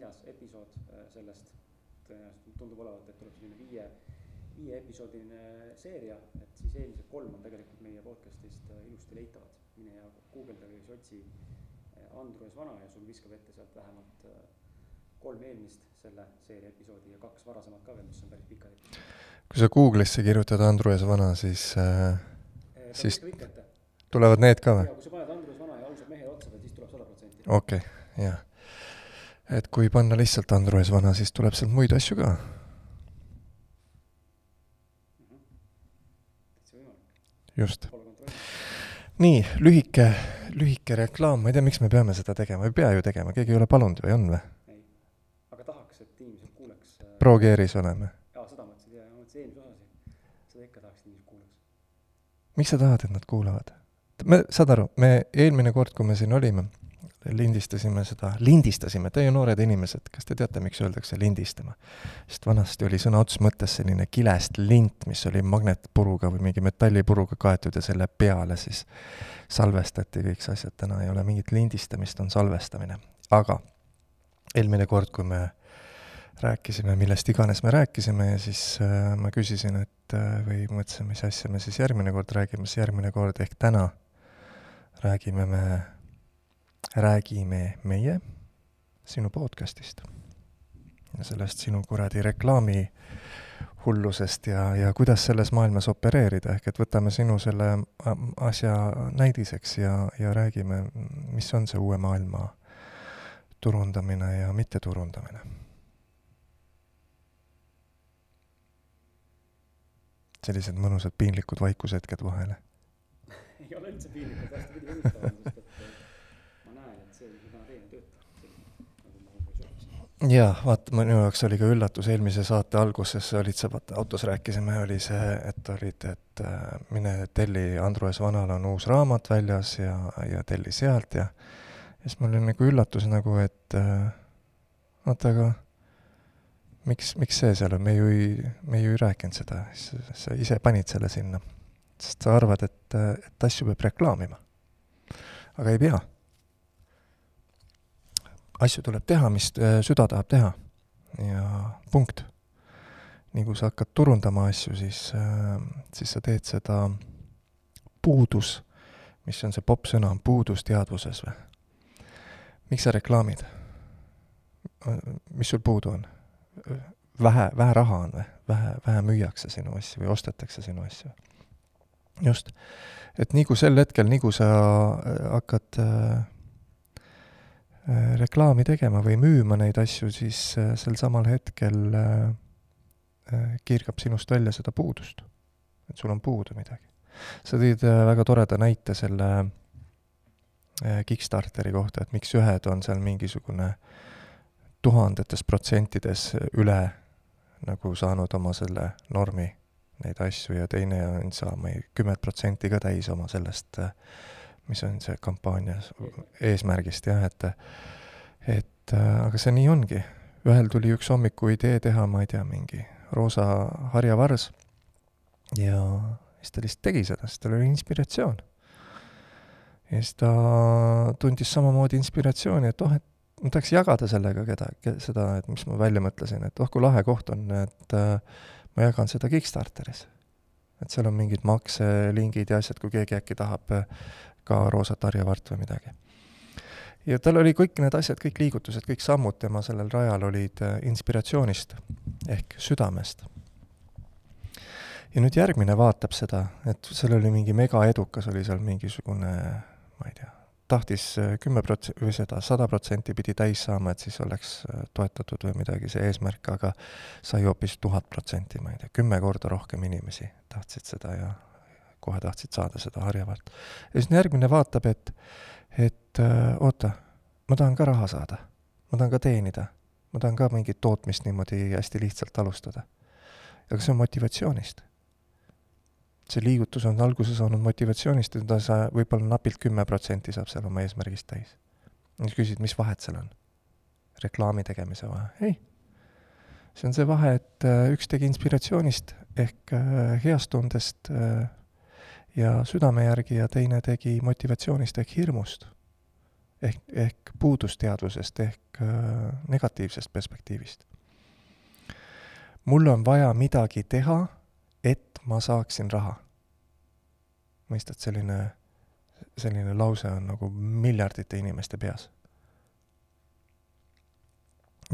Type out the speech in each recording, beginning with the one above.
neljas episood äh, sellest. tõenäoliselt tundub olevat, et tuleb selline viie, viieepisoodiline seeria, et siis eelmised kolm on tegelikult meie podcast'ist äh, ilusti leitavad. mine ja guugelda või siis otsi äh, Andrus Vana ja sul viskab ette sealt vähemalt äh, kolm eelmist selle seeria episoodi ja kaks varasemat ka veel, mis on päris pikad kui sa Google'isse kirjutad Andrus Vana, siis äh, Siis- tulevad need ka või? kui sa paned Andrus Vana ja ausad mehed otsa siis tuleb sada protsenti. okei okay,, jah. Et kui panna lihtsalt Andrus Vana, siis tuleb sealt muid asju ka. just. nii, lühike, lühike reklaam, ma ei tea, miks me peame seda tegema, ei pea ju tegema, keegi ei ole palunud või on või? ei, aga tahaks, et inimesed kuuleks äh, Pro Gearis oleme. jaa, seda mõtlesin ja ma mõtlesin eelmise osasi. seda ikka tahaks, et inimesed kuulaks. miks sa tahad, et nad kuulavad? me, saad aru, me eelmine kord, kui me siin olime, lindistasime seda, lindistasime, te ju noored inimesed, kas te teate, miks öeldakse lindistama? sest vanasti oli sõna otseses mõttes selline kilest lint, mis oli magnetpuruga või mingi metallipuruga kaetud ja selle peale siis salvestati kõik see asjad, täna ei ole mingit lindistamist, on salvestamine. aga eelmine kord, kui me rääkisime millest iganes me rääkisime ja siis äh, ma küsisin, et äh, või mõtlesin, mis asja me siis järgmine kord räägime, siis järgmine kord ehk täna räägime me, räägime meie sinu podcast'ist. ja sellest sinu kuradi reklaami hullusest ja, ja kuidas selles maailmas opereerida, ehk et võtame sinu selle a- asja näidiseks ja, ja räägime, mis on see uue maailma turundamine ja mitteturundamine sellised mõnusad piinlikud vaikushetked vahele. ei ole üldse piinlik, vastupidi huvitav on, sest et äh, ma näen, et see, mis ma täna teen, ei tööta. nagu ma umbes ütlesin. Jaa, vaata, minu jaoks oli ka üllatus, eelmise saate alguses olid sa, vaata, autos rääkisime, oli see, et olid, et äh, mine telli, Andrus Vanal on uus raamat väljas ja, ja telli sealt ja siis mul oli nagu üllatus nagu, et äh, oota, aga miks, miks see seal on, me ju ei, me ju ei rääkinud seda, sa ise panid selle sinna. sest sa arvad, et, et asju peab reklaamima. aga ei pea. Asju tuleb teha, mis äh, süda tahab teha. ja punkt. nii kui sa hakkad turundama asju, siis, siis sa teed seda puudus, mis on see popp sõna, on puudus teadvuses või? miks sa reklaamid? mis sul puudu on? vähe, vähe raha on või? vähe, vähe müüakse sinu asju või ostetakse sinu asju. just. et nii kui sel hetkel, nii kui sa äh, hakkad äh, äh, reklaami tegema või müüma neid asju, siis äh, sel samal hetkel äh, äh, kiirgab sinust välja seda puudust. et sul on puudu midagi. sa tõid äh, väga toreda näite selle äh, Kickstarteri kohta, et miks ühed on seal mingisugune tuhandetes protsentides üle nagu saanud oma selle normi, neid asju, ja teine on saama kümmet protsenti ka täis oma sellest, mis on see kampaania eesmärgist jah, et et äh, aga see nii ongi. ühel tuli üks hommiku idee teha, ma ei tea, mingi roosa harjavars ja siis ta lihtsalt tegi seda, sest tal oli inspiratsioon. ja siis ta tundis samamoodi inspiratsiooni, et oh, et ma tahaks jagada sellega keda, seda, et mis ma välja mõtlesin, et oh kui lahe koht on, et äh, ma jagan seda Kickstarteris. et seal on mingid makselingid ja asjad, kui keegi äkki tahab äh, ka roosat harjavart või midagi. ja tal oli kõik need asjad, kõik liigutused, kõik sammud tema sellel rajal olid äh, inspiratsioonist ehk südamest. ja nüüd järgmine vaatab seda, et seal oli mingi megaedukas, oli seal mingisugune, ma ei tea, tahtis kümme prots- või seda sada protsenti pidi täis saama, et siis oleks äh, toetatud või midagi, see eesmärk, aga sai hoopis tuhat protsenti, ma ei tea, kümme korda rohkem inimesi tahtsid seda ja kohe tahtsid saada seda harjavalt. ja siis järgmine vaatab, et, et äh, oota, ma tahan ka raha saada, ma tahan ka teenida, ma tahan ka mingit tootmist niimoodi hästi lihtsalt alustada. aga see on motivatsioonist see liigutus on alguse saanud motivatsioonist ja ta sa võib-olla napilt kümme protsenti saab seal oma eesmärgist täis. siis küsid, mis vahet seal on? reklaami tegemise vahe, ei. see on see vahe, et äh, üks tegi inspiratsioonist ehk äh, heast tundest ja südame järgi ja teine tegi motivatsioonist ehk hirmust. ehk, ehk puudusteadvusest ehk negatiivsest perspektiivist. mul on vaja midagi teha, et ma saaksin raha. mõistad, selline, selline lause on nagu miljardite inimeste peas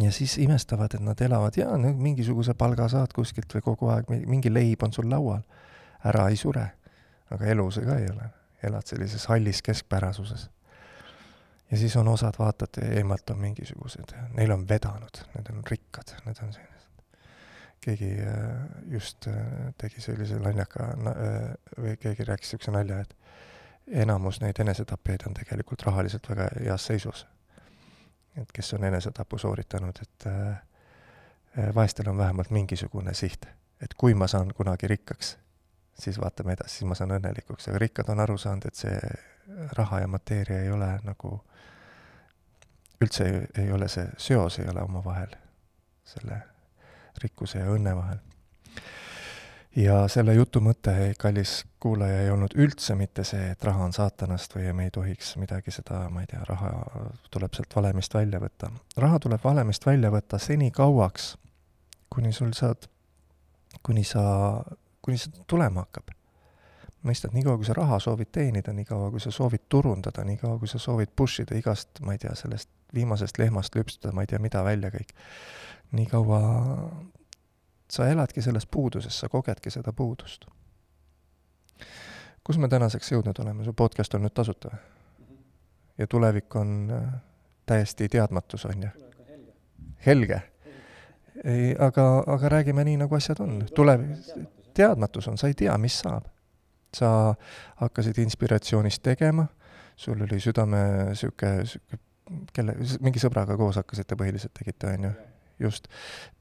ja siis imestavad, et nad elavad, jaa, no mingisuguse palga saad kuskilt või kogu aeg mingi leib on sul laual. ära ei sure. Aga elu see ka ei ole. elad sellises hallis keskpärasuses. ja siis on osad, vaatad, eemalt on mingisugused, neil on vedanud, need on rikkad, need on sellised. keegi äh, just äh, tegi sellise naljaka äh, või keegi rääkis niisuguse nalja, et enamus neid enesetapijaid on tegelikult rahaliselt väga heas seisus et kes on enesetapu sooritanud, et vaestel on vähemalt mingisugune siht. et kui ma saan kunagi rikkaks, siis vaatame edasi, siis ma saan õnnelikuks, aga rikkad on aru saanud, et see raha ja mateeria ei ole nagu, üldse ei, ei ole see, seos ei ole omavahel, selle rikkuse ja õnne vahel ja selle jutu mõte, kallis kuulaja, ei olnud üldse mitte see, et raha on saatanast või me ei tohiks midagi seda, ma ei tea, raha tuleb sealt valemist välja võtta. raha tuleb valemist välja võtta senikauaks, kuni sul saad, kuni sa, kuni see tulema hakkab. mõistad, niikaua kui sa raha soovid teenida, niikaua kui sa soovid turundada, niikaua kui sa soovid push ida igast, ma ei tea, sellest viimasest lehmast lüpstada, ma ei tea, mida välja kõik, niikaua sa eladki selles puuduses, sa kogedki seda puudust. kus me tänaseks jõudnud oleme, su podcast on nüüd tasuta või? ja tulevik on äh, täiesti teadmatus, on ju? helge? ei, aga, aga räägime nii, nagu asjad on. tulevik, teadmatus on, sa ei tea, mis saab. sa hakkasid inspiratsioonist tegema, sul oli südame niisugune, niisugune kelle, mingi sõbraga koos hakkasite põhiliselt tegite, on ju? just,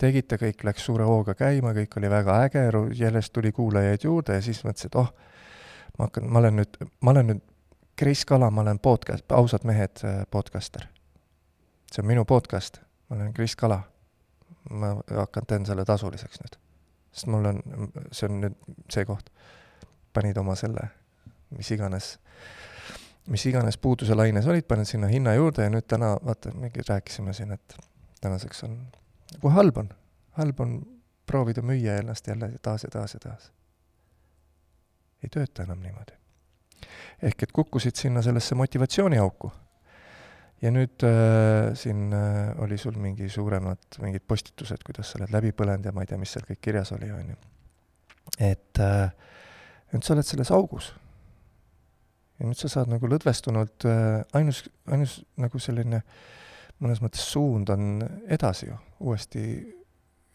tegite, kõik läks suure hooga käima, kõik oli väga äge, järjest tuli kuulajaid juurde ja siis mõtlesin, et oh, ma hakkan, ma olen nüüd, ma olen nüüd Kris Kala, ma olen podcast, ausad mehed äh, podcaster. see on minu podcast, ma olen Kris Kala. ma hakkan, teen selle tasuliseks nüüd. Sest mul on, see on nüüd see koht. panid oma selle, mis iganes, mis iganes puuduse laines olid, paned sinna hinna juurde ja nüüd täna, vaata, mingi rääkisime siin, et tänaseks on kui halb on, halb on proovida müüa ennast jälle taas ja taas ja taas. ei tööta enam niimoodi. ehk et kukkusid sinna sellesse motivatsiooniauku. Ja nüüd äh, siin äh, oli sul mingi suuremad mingid postitused, kuidas sa oled läbi põlenud ja ma ei tea, mis seal kõik kirjas oli, on ju. et äh, nüüd sa oled selles augus. ja nüüd sa saad nagu lõdvestunult äh,, ainus, ainus nagu selline mõnes mõttes suund on edasi ju, uuesti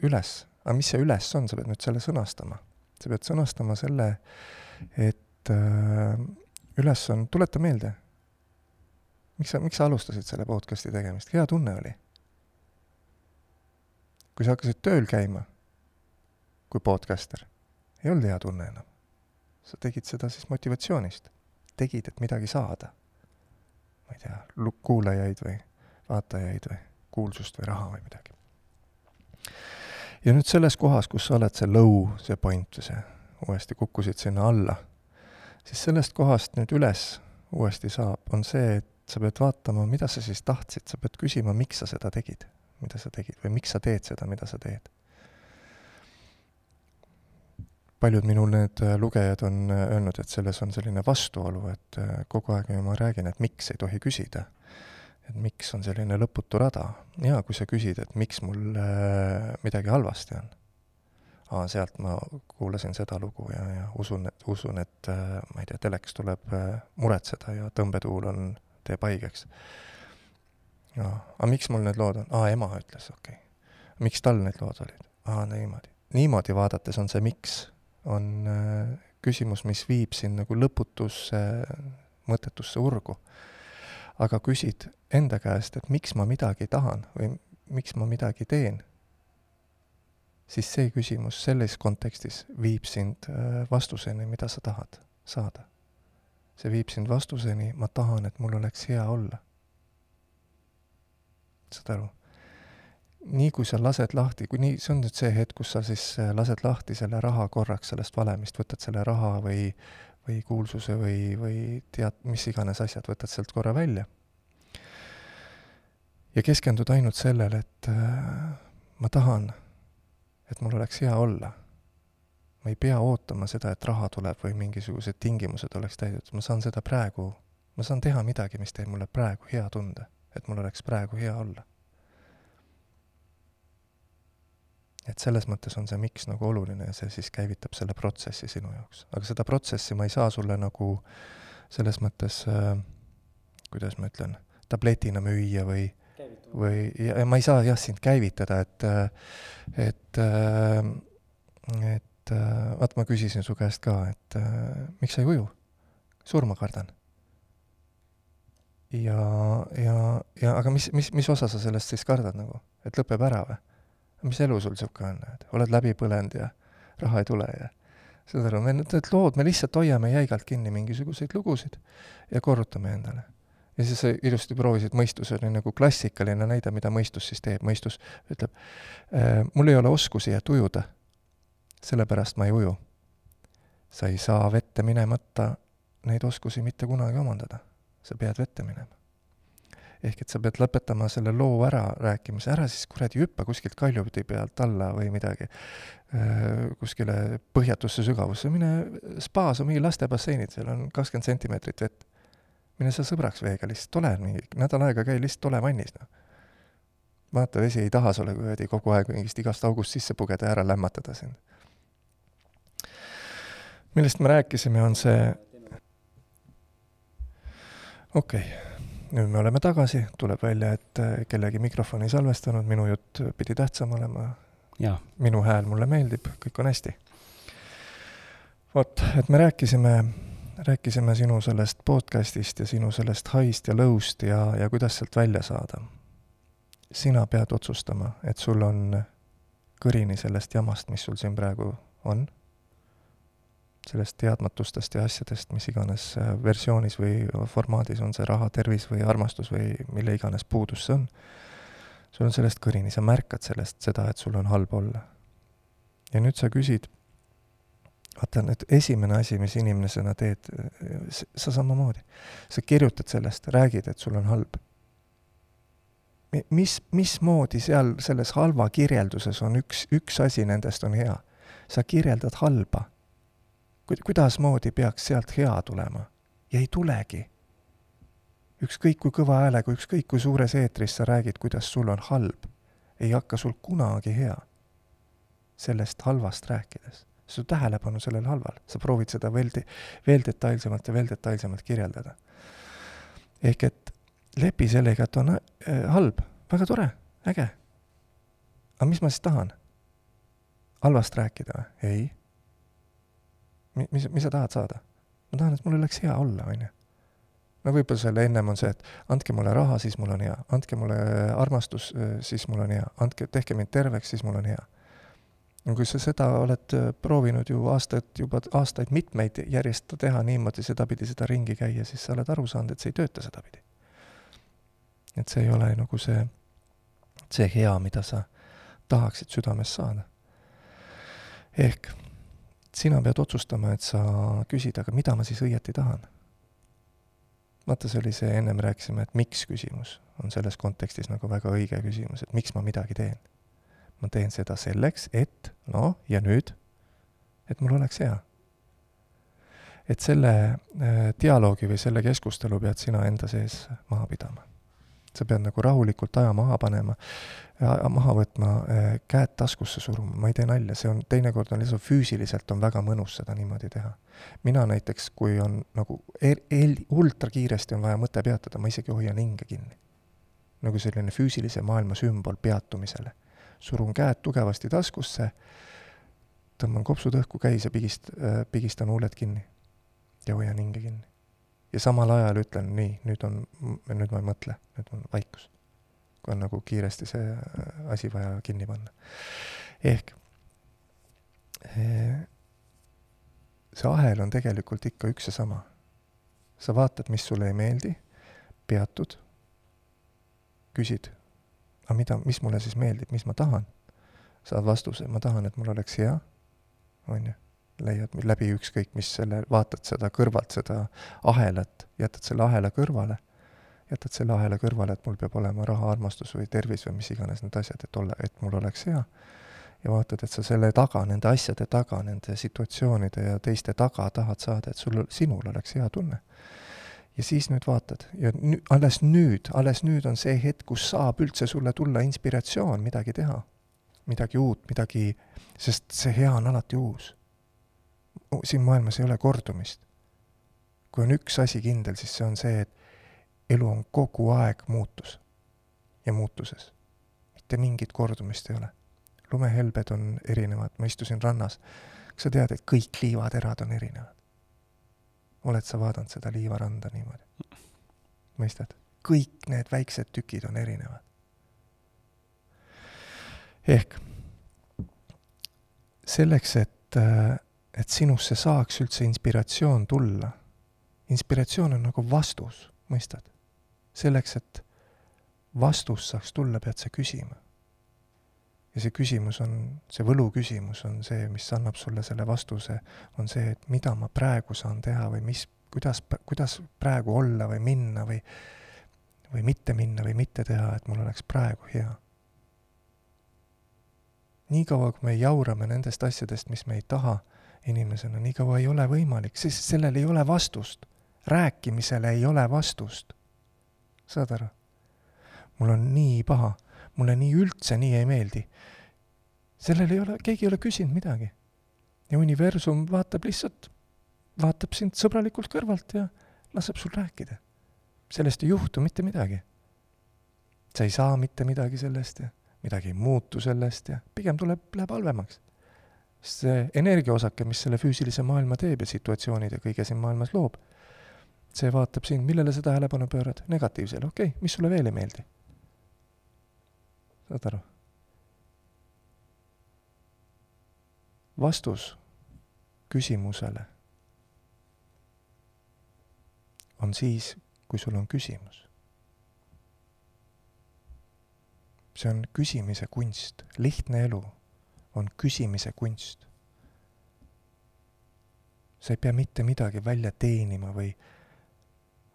üles. aga mis see üles on, sa pead nüüd selle sõnastama. sa pead sõnastama selle, et äh, üles on, tuleta meelde, miks sa, miks sa alustasid selle podcast'i tegemist, hea tunne oli. kui sa hakkasid tööl käima kui podcaster, ei olnud hea tunne enam. sa tegid seda siis motivatsioonist. tegid, et midagi saada. ma ei tea, kuulajaid või vaatajaid või kuulsust või raha või midagi. ja nüüd selles kohas, kus sa oled, see low, see point see, uuesti kukkusid sinna alla, siis sellest kohast nüüd üles uuesti saab, on see, et sa pead vaatama, mida sa siis tahtsid, sa pead küsima, miks sa seda tegid, mida sa tegid või miks sa teed seda, mida sa teed. paljud minu need lugejad on öelnud, et selles on selline vastuolu, et kogu aeg ma räägin, et miks ei tohi küsida et miks on selline lõputu rada. jaa, kui sa küsid, et miks mul äh, midagi halvasti on. aa, sealt ma kuulasin seda lugu ja, ja usun, et, usun, et äh, ma ei tea, teleks tuleb äh, muretseda ja tõmbetuul on, teeb haigeks. jaa, aga miks mul need lood on? aa, ema ütles, okei okay.. miks tal need lood olid? aa, niimoodi. niimoodi vaadates on see miks, on küsimus, mis viib sind nagu lõputusse mõttetusse urgu aga küsid enda käest, et miks ma midagi tahan või miks ma midagi teen, siis see küsimus selles kontekstis viib sind äh, vastuseni, mida sa tahad saada. See viib sind vastuseni, ma tahan, et mul oleks hea olla. saad aru? nii kui sa lased lahti, kui nii, see on nüüd see hetk, kus sa siis äh, lased lahti selle raha korraks sellest valemist, võtad selle raha või, või kuulsuse või, või tead, mis iganes asjad, võtad sealt korra välja. ja keskendud ainult sellele, et äh, ma tahan, et mul oleks hea olla. Ma ei pea ootama seda, et raha tuleb või mingisugused tingimused oleks täidetud, ma saan seda praegu, ma saan teha midagi, mis teeb mulle praegu hea tunde, et mul oleks praegu hea olla. Et selles mõttes on see miks nagu oluline ja see siis käivitab selle protsessi sinu jaoks. aga seda protsessi ma ei saa sulle nagu selles mõttes äh,, kuidas ma ütlen, tabletina müüa või või, ja ma ei saa jah sind käivitada, et et et vaat ma küsisin su käest ka, et miks sa ei uju? surma kardan. ja, ja, ja aga mis, mis, mis osa sa sellest siis kardad nagu, et lõpeb ära või? mis elu sul niisugune on, et oled läbi põlenud ja raha ei tule ja saad aru, me need lood, me lihtsalt hoiame jäigalt kinni mingisuguseid lugusid ja korrutame endale. ja siis sa ilusti proovisid, mõistus oli nagu klassikaline näide, mida mõistus siis teeb, mõistus ütleb äh,, mul ei ole oskusi, et ujuda, sellepärast ma ei uju. sa ei saa vette minemata neid oskusi mitte kunagi omandada. sa pead vette minema ehk et sa pead lõpetama selle loo ära rääkimise, ära siis kuradi hüppa kuskilt kaljupidi pealt alla või midagi, kuskile põhjatusse sügavusse, mine spaas on mingi lastebasseinid, seal on kakskümmend sentimeetrit vett. mine sa sõbraks veega lihtsalt, ole mingi nädal aega, käi lihtsalt ole vannis, noh. vaata, vesi ei taha sulle kuradi kogu aeg mingist igast august sisse pugeda ja ära lämmatada sind. Millest me rääkisime, on see okei okay nüüd me oleme tagasi, tuleb välja, et äh, kellegi mikrofon ei salvestanud, minu jutt pidi tähtsam olema. minu hääl mulle meeldib, kõik on hästi. vot, et me rääkisime, rääkisime sinu sellest podcast'ist ja sinu sellest high'st ja low'st ja, ja kuidas sealt välja saada. sina pead otsustama, et sul on kõrini sellest jamast, mis sul siin praegu on sellest teadmatustest ja asjadest, mis iganes äh, versioonis või formaadis on see raha, tervis või armastus või mille iganes puudus see on, sul on sellest kõrini, sa märkad sellest seda, et sul on halb olla. ja nüüd sa küsid, vaata nüüd esimene asi, mis inimesena teed, sa samamoodi, sa kirjutad sellest, räägid, et sul on halb. mis, mismoodi seal selles halva kirjelduses on üks, üks asi nendest on hea? sa kirjeldad halba kuidasmoodi peaks sealt hea tulema? ja ei tulegi. ükskõik kui kõva häälega, ükskõik kui suures eetris sa räägid, kuidas sul on halb, ei hakka sul kunagi hea sellest halvast rääkides. su tähelepanu sellel halval, sa proovid seda veel, veel detailsemalt ja veel detailsemalt kirjeldada. ehk et lepi sellega, et on äh, halb, väga tore, äge. aga mis ma siis tahan? halvast rääkida või? ei mis, mis sa tahad saada? ma tahan, et mul oleks hea olla, on ju. no võib-olla selle ennem on see, et andke mulle raha, siis mul on hea, andke mulle armastus, siis mul on hea, andke, tehke mind terveks, siis mul on hea. no kui sa seda oled proovinud ju aastaid, juba aastaid mitmeid järjest teha niimoodi, sedapidi seda ringi käia, siis sa oled aru saanud, et see ei tööta sedapidi. et see ei ole nagu see, see hea, mida sa tahaksid südames saada. ehk sina pead otsustama, et sa küsid, aga mida ma siis õieti tahan. vaata, see oli see, ennem rääkisime, et miks küsimus on selles kontekstis nagu väga õige küsimus, et miks ma midagi teen. ma teen seda selleks, et noh, ja nüüd, et mul oleks hea. et selle äh, dialoogi või selle keskustelu pead sina enda sees maha pidama sa pead nagu rahulikult aja maha panema, maha võtma, eh, käed taskusse suruma, ma ei tee nalja, see on, teinekord on lihtsalt füüsiliselt on väga mõnus seda niimoodi teha. mina näiteks, kui on nagu el-, el-, ultrakiiresti on vaja mõte peatada, ma isegi hoian hinge kinni. nagu selline füüsilise maailma sümbol peatumisele. surun käed tugevasti taskusse, tõmban kopsud õhku käis ja pigist-, eh, pigistan huuled kinni ja hoian hinge kinni ja samal ajal ütlen, nii, nüüd on, nüüd ma ei mõtle, nüüd on vaikus. On nagu kiiresti see äh, asi vaja kinni panna. ehk äh, see ahel on tegelikult ikka üks ja sama. sa vaatad, mis sulle ei meeldi, peatud, küsid, aga mida, mis mulle siis meeldib, mis ma tahan? saad vastuse, ma tahan, et mul oleks hea, on ju, leiad läbi ükskõik mis selle, vaatad seda kõrvalt, seda ahelat, jätad selle ahela kõrvale, jätad selle ahela kõrvale, et mul peab olema raha, armastus või tervis või mis iganes need asjad, et olla, et mul oleks hea, ja vaatad, et sa selle taga, nende asjade taga, nende situatsioonide ja teiste taga tahad saada, et sul, sinul oleks hea tunne ja siis nüüd vaatad ja nü-, alles nüüd, alles nüüd on see hetk, kus saab üldse sulle tulla inspiratsioon midagi teha. midagi uut, midagi, sest see hea on alati uus. siin maailmas ei ole kordumist. kui on üks asi kindel, siis see on see, et elu on kogu aeg muutus ja muutuses. mitte mingit kordumist ei ole. lumehelbed on erinevad, ma istusin rannas. kas sa tead, et kõik liivaterad on erinevad? oled sa vaadanud seda liivaranda niimoodi? mõistad? kõik need väiksed tükid on erinevad. ehk selleks, et, et sinusse saaks üldse inspiratsioon tulla, inspiratsioon on nagu vastus, mõistad? Selleks, et vastus saaks tulla, pead sa küsima ja see küsimus on, see võluküsimus on see, mis annab sulle selle vastuse, on see, et mida ma praegu saan teha või mis, kuidas, kuidas praegu olla või minna või või mitte minna või mitte teha, et mul oleks praegu hea. niikaua, kui me jaurame nendest asjadest, mis me ei taha inimesena, nii kaua ei ole võimalik, sest sellel ei ole vastust. rääkimisele ei ole vastust. Saad aru? mul on nii paha mulle nii üldse nii ei meeldi. sellel ei ole, keegi ei ole küsinud midagi. ja universum vaatab lihtsalt, vaatab sind sõbralikult kõrvalt ja laseb sul rääkida. sellest ei juhtu mitte midagi. sa ei saa mitte midagi sellest ja midagi ei muutu sellest ja pigem tuleb, läheb halvemaks. see energiaosake, mis selle füüsilise maailma teeb ja situatsioonid ja kõige siin maailmas loob, see vaatab sind, millele sa tähelepanu pöörad? negatiivsele, okei okay,, mis sulle veel ei meeldi? saad aru? vastus küsimusele on siis, kui sul on küsimus. see on küsimise kunst, lihtne elu on küsimise kunst. sa ei pea mitte midagi välja teenima või,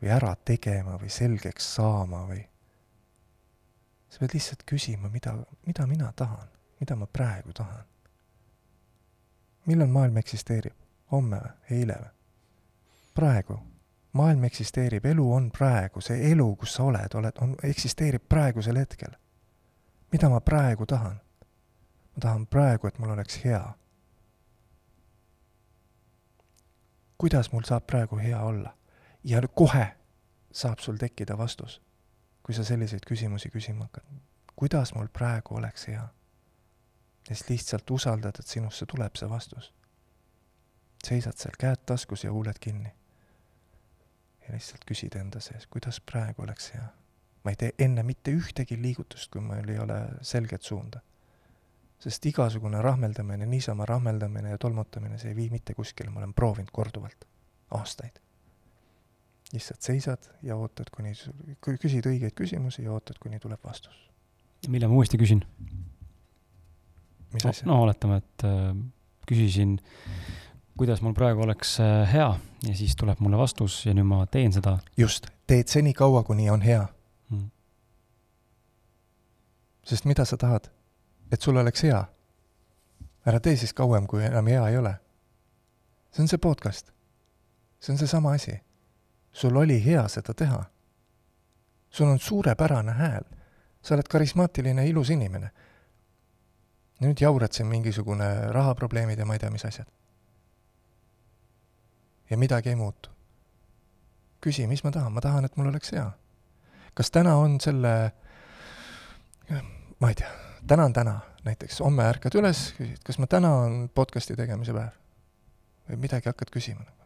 või ära tegema või selgeks saama või sa pead lihtsalt küsima, mida, mida mina tahan, mida ma praegu tahan. millal maailm eksisteerib? homme või? eile või? praegu. maailm eksisteerib, elu on praegu, see elu, kus sa oled, oled, on, eksisteerib praegusel hetkel. mida ma praegu tahan? ma tahan praegu, et mul oleks hea. kuidas mul saab praegu hea olla? Ja kohe saab sul tekkida vastus kui sa selliseid küsimusi küsima hakkad. kuidas mul praegu oleks hea? ja siis lihtsalt usaldad, et sinusse tuleb see vastus. seisad seal, käed taskus ja huuled kinni. ja lihtsalt küsid enda sees, kuidas praegu oleks hea. ma ei tee enne mitte ühtegi liigutust, kui mul ei ole selget suunda. sest igasugune rahmeldamine, niisama rahmeldamine ja tolmutamine, see ei vii mitte kuskile, ma olen proovinud korduvalt, aastaid lihtsalt seisad ja ootad, kuni, küsid õigeid küsimusi ja ootad, kuni tuleb vastus. mille ma uuesti küsin? mis asja? no oletame, et äh, küsisin, kuidas mul praegu oleks äh, hea ja siis tuleb mulle vastus ja nüüd ma teen seda. just, teed senikaua, kuni on hea mm.. sest mida sa tahad? et sul oleks hea. ära tee siis kauem, kui enam hea ei ole. see on see podcast. see on seesama asi sul oli hea seda teha. sul on suurepärane hääl. sa oled karismaatiline, ilus inimene. nüüd jaurad siin mingisugune rahaprobleemid ja ma ei tea, mis asjad. ja midagi ei muutu. küsi, mis ma tahan, ma tahan, et mul oleks hea. kas täna on selle, ma ei tea, täna on täna, näiteks homme ärkad üles, küsid, kas ma täna on podcast'i tegemise päev? või midagi hakkad küsima nagu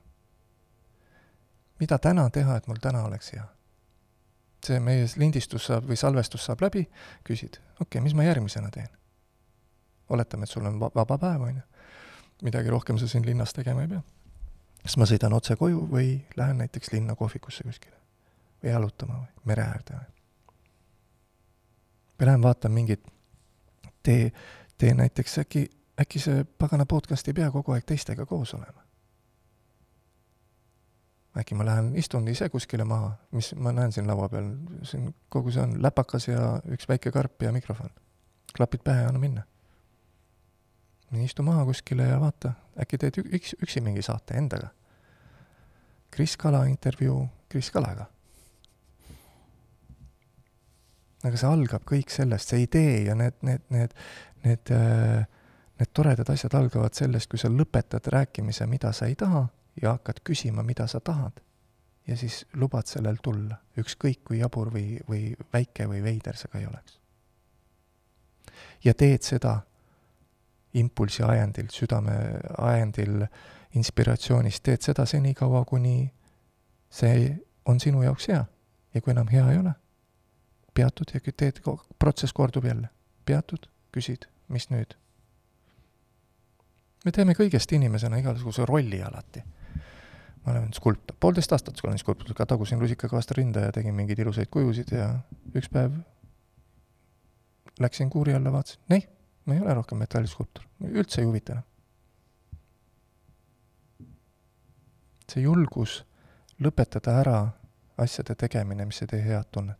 mida täna teha, et mul täna oleks hea? see meie lindistus saab või salvestus saab läbi, küsid, okei okay,, mis ma järgmisena teen? oletame, et sul on vaba päev, on ju. midagi rohkem sa siin linnas tegema ei pea. kas ma sõidan otse koju või lähen näiteks linna kohvikusse kuskile? või jalutama või mere äärde või? või lähen vaatan mingit, tee, tee näiteks äkki, äkki see pagana podcast ei pea kogu aeg teistega koos olema. Äkki ma lähen istun ise kuskile maha, mis ma näen siin laua peal, siin kogu see on läpakas ja üks väike karp ja mikrofon. klapid pähe anna minna. istu maha kuskile ja vaata, äkki teed üks, üksi mingi saate endaga. Kris Kala intervjuu Kris Kalaga aga see algab kõik sellest, see idee ja need, need, need, need, äh, need toredad asjad algavad sellest, kui sa lõpetad rääkimise, mida sa ei taha, ja hakkad küsima, mida sa tahad. ja siis lubad sellel tulla, ükskõik kui jabur või, või väike või veider see ka ei oleks. ja teed seda impulsi ajendil, südame ajendil, inspiratsioonist, teed seda senikaua, kuni see on sinu jaoks hea. ja kui enam hea ei ole peatud ja teed, protsess kordub jälle. peatud, küsid, mis nüüd? me teeme kõigest inimesena igasuguse rolli alati. Ma olen skulptor, poolteist aastat olen skulptor, ka tagusin rusikaga vastu rinda ja tegin mingeid ilusaid kujusid ja üks päev läksin kuuri alla, vaatasin, ei, ma ei ole rohkem metalliskulptor, üldse ei huvita enam. see julgus lõpetada ära asjade tegemine, mis ei tee head tunnet.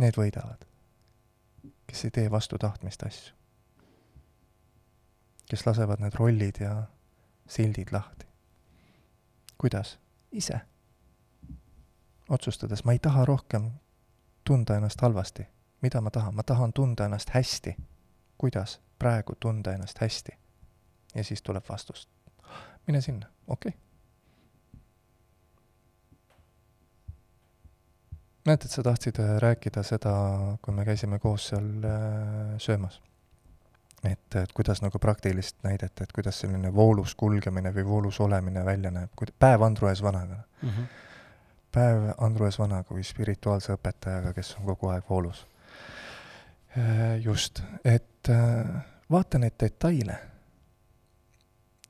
need võidavad, kes ei tee vastu tahtmist asju. Kes lasevad need rollid ja sildid lahti. kuidas? ise. otsustades, ma ei taha rohkem tunda ennast halvasti. mida ma tahan? ma tahan tunda ennast hästi. kuidas praegu tunda ennast hästi? ja siis tuleb vastus. mine sinna, okei okay mäletad, sa tahtsid äh, rääkida seda, kui me käisime koos seal äh, söömas? Et, et kuidas nagu praktilist näidet, et kuidas selline voolus kulgemine või voolus olemine välja näeb, kui päev Andru ees vanaga mm. -hmm. päev Andru ees vanaga või spirituaalse õpetajaga, kes on kogu aeg voolus. Äh, just, et vaata neid detaile.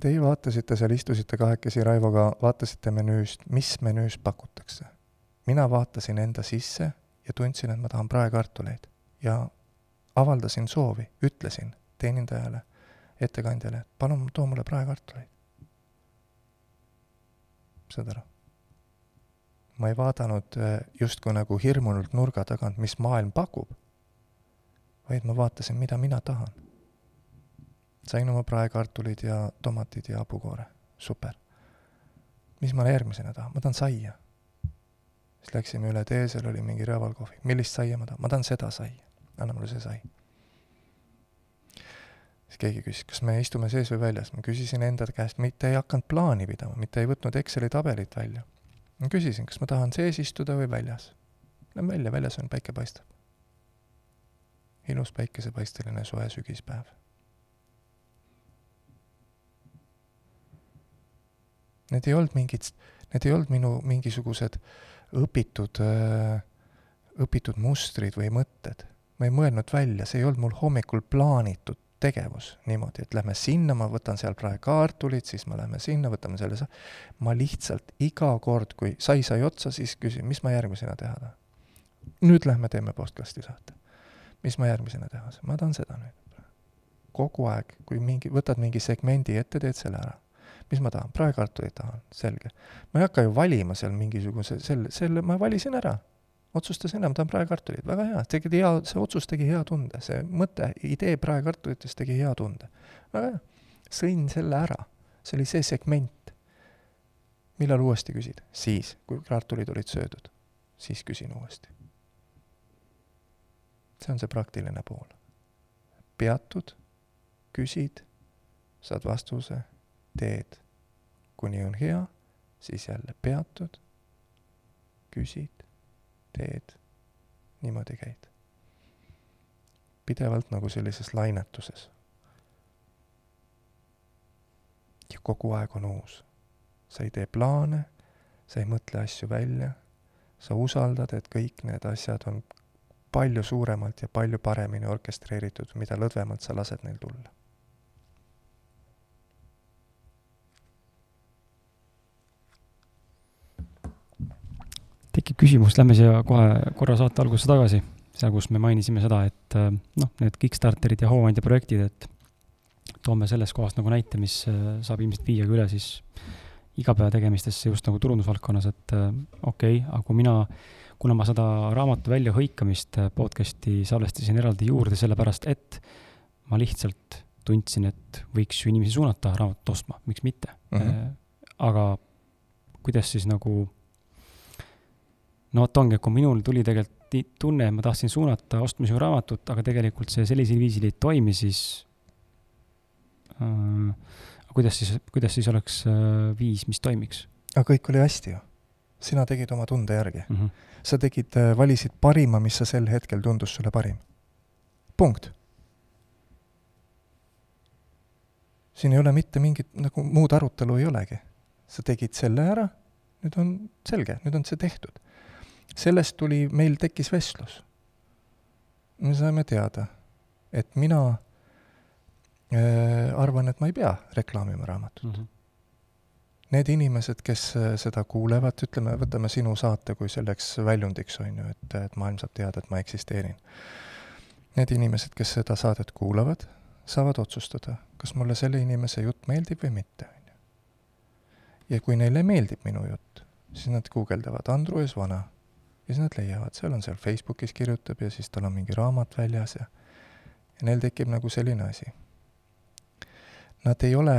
Teie vaatasite seal, istusite kahekesi Raivoga, vaatasite menüüst, mis menüüs pakutakse mina vaatasin enda sisse ja tundsin, et ma tahan praekartuleid ja avaldasin soovi, ütlesin teenindajale, ettekandjale, et palun too mulle praekartuleid. saad aru? ma ei vaadanud äh, justkui nagu hirmunult nurga tagant, mis maailm pakub, vaid ma vaatasin, mida mina tahan. sain oma praekartulid ja tomatid ja hapukoore, super. mis ma järgmisena tahan, ma tahan saia siis läksime üle tee, seal oli mingi röövalkohvik, millist saia ma tahan, ma tahan seda saia, anna mulle see sai. Siis keegi küsis, kas me istume sees või väljas, ma küsisin enda käest, mitte ei hakanud plaani pidama, mitte ei võtnud Exceli tabelit välja. ma küsisin, kas ma tahan sees istuda või väljas. Lähen välja, väljas on päike paistab. ilus päikesepaisteline soe sügispäev. Need ei olnud mingid, need ei olnud minu mingisugused õpitud, õpitud mustrid või mõtted. ma ei mõelnud välja, see ei olnud mul hommikul plaanitud tegevus niimoodi, et lähme sinna, ma võtan seal praegu kaartulid, siis me lähme sinna, võtame selle sa-, ma lihtsalt iga kord, kui sai sai otsa, siis küsin, mis ma järgmisena teha tahan. nüüd lähme teeme postkasti saate. mis ma järgmisena teha saan, ma tahan seda nüüd. kogu aeg, kui mingi, võtad mingi segmendi ette, teed selle ära mis ma tahan, praekartulit tahan, selge. ma ei hakka ju valima seal mingisuguse, selle, selle ma valisin ära. Otsustasin ära, ma tahan praekartulit, väga hea, tegi hea, see otsus tegi hea tunde, see mõte, idee praekartulitest tegi hea tunde. väga hea, sõin selle ära, see oli see segment. millal uuesti küsid? siis, kui kartulid olid söödud. siis küsin uuesti. see on see praktiline pool. peatud, küsid, saad vastuse, teed kuni on hea, siis jälle peatud, küsid, teed, niimoodi käid. pidevalt nagu sellises lainetuses. ja kogu aeg on uus. sa ei tee plaane, sa ei mõtle asju välja, sa usaldad, et kõik need asjad on palju suuremalt ja palju paremini orkestreeritud, mida lõdvemalt sa lased neil tulla tekib küsimus, lähme siia kohe korra saate algusesse tagasi, seal, kus me mainisime seda, et äh, noh, need Kickstarterid ja hooandja projektid, et toome sellest kohast nagu näite, mis äh, saab ilmselt viia ka üle siis igapäevategemistesse just nagu turundusvaldkonnas, et äh, okei okay,, aga kui mina, kuna ma seda raamatu väljahõikamist podcast'i salvestasin eraldi juurde, sellepärast et ma lihtsalt tundsin, et võiks ju inimesi suunata raamatut ostma, miks mitte mm. -hmm. aga kuidas siis nagu no vot ongi, kui minul tuli tegelikult tunne, et ma tahtsin suunata ostma sinu raamatut, aga tegelikult see sellisel viisil ei toimi, siis äh, kuidas siis, kuidas siis oleks äh, viis, mis toimiks? aga kõik oli hästi ju. sina tegid oma tunde järgi mm. -hmm. sa tegid äh,, valisid parima, mis sa sel hetkel tundus sulle parim. punkt. siin ei ole mitte mingit nagu muud arutelu ei olegi. sa tegid selle ära, nüüd on selge, nüüd on see tehtud sellest tuli, meil tekkis vestlus. me saime teada, et mina äh, arvan, et ma ei pea reklaamima raamatut mm. -hmm. Need inimesed, kes äh, seda kuulevad, ütleme, võtame sinu saate kui selleks väljundiks, on ju, et, et maailm saab teada, et ma eksisteerin. Need inimesed, kes seda saadet kuulavad, saavad otsustada, kas mulle selle inimese jutt meeldib või mitte, on ju. ja kui neile meeldib minu jutt, siis nad guugeldavad Andrus Vana ja siis nad leiavad, seal on seal Facebookis kirjutab ja siis tal on mingi raamat väljas ja ja neil tekib nagu selline asi. Nad ei ole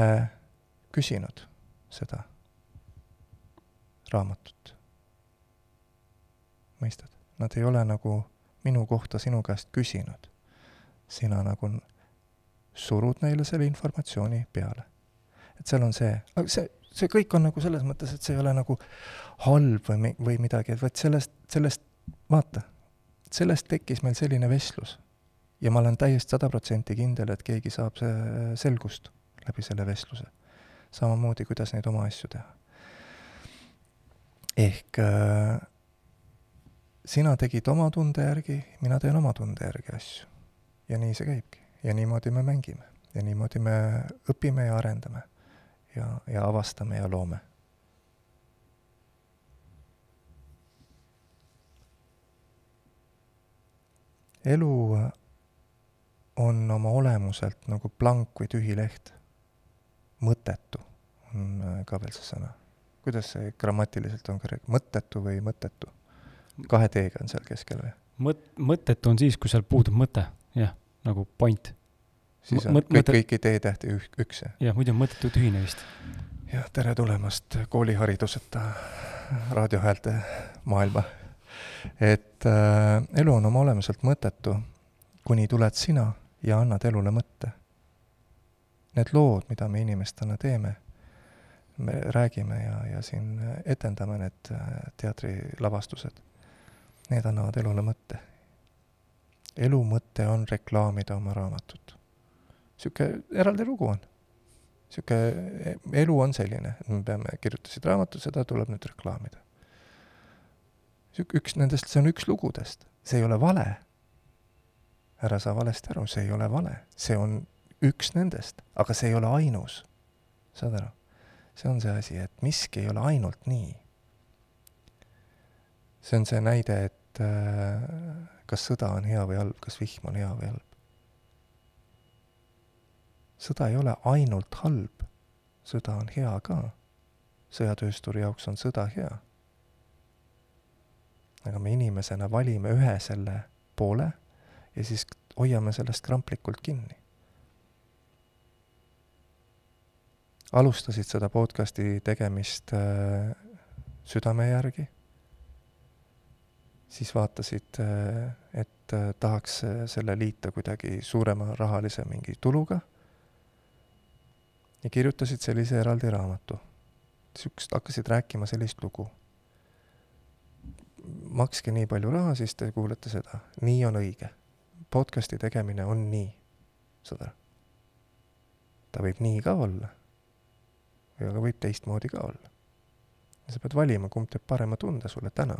küsinud seda raamatut. mõistad? Nad ei ole nagu minu kohta sinu käest küsinud. sina nagu surud neile selle informatsiooni peale. et seal on see, aga see, see kõik on nagu selles mõttes, et see ei ole nagu halb või, või midagi, et vot sellest, sellest, vaata, sellest tekkis meil selline vestlus. ja ma olen täiesti sada protsenti kindel, et keegi saab selgust läbi selle vestluse. samamoodi, kuidas neid oma asju teha. ehk äh, sina tegid oma tunde järgi, mina teen oma tunde järgi asju. ja nii see käibki. ja niimoodi me mängime. ja niimoodi me õpime ja arendame ja, ja avastame ja loome. elu on oma olemuselt nagu blank või tühi leht. mõttetu on äh, ka veel see sõna. kuidas see grammatiliselt on korrekt-, mõttetu või mõttetu? kahe T-ga on seal keskel või? mõt-, mõttetu on siis, kui seal puudub mõte, jah, nagu point siis on Mõt, kõik, kõiki teetähti ük, üks. jah, muidu on mõttetu tühine vist. jah, tere tulemast koolihariduseta raadiohäälte maailma. et äh, elu on oma olemuselt mõttetu, kuni tuled sina ja annad elule mõtte. Need lood, mida me inimestena teeme, me räägime ja, ja siin etendame need äh, teatrilavastused, need annavad elule mõtte. elu mõte on reklaamida oma raamatut niisugune eraldi lugu on. niisugune elu on selline, et me peame, kirjutasid raamatu, seda tuleb nüüd reklaamida. Sihuke üks nendest, see on üks lugudest, see ei ole vale. ära saa valesti aru, see ei ole vale, see on üks nendest, aga see ei ole ainus. saad aru? see on see asi, et miski ei ole ainult nii. see on see näide, et äh, kas sõda on hea või halb, kas vihm on hea või halb sõda ei ole ainult halb, sõda on hea ka. sõjatöösturi jaoks on sõda hea. aga me inimesena valime ühe selle poole ja siis hoiame sellest kramplikult kinni. alustasid seda podcasti tegemist äh, südame järgi, siis vaatasid äh,, et äh, tahaks äh, selle liita kuidagi suurema rahalise mingi tuluga ja kirjutasid sellise eraldi raamatu. Siukest, hakkasid rääkima sellist lugu. makske nii palju raha, siis te kuulete seda. nii on õige. podcast'i tegemine on nii, aru? ta võib nii ka olla. aga võib teistmoodi ka olla. sa pead valima, kumb teeb parema tunde sulle täna.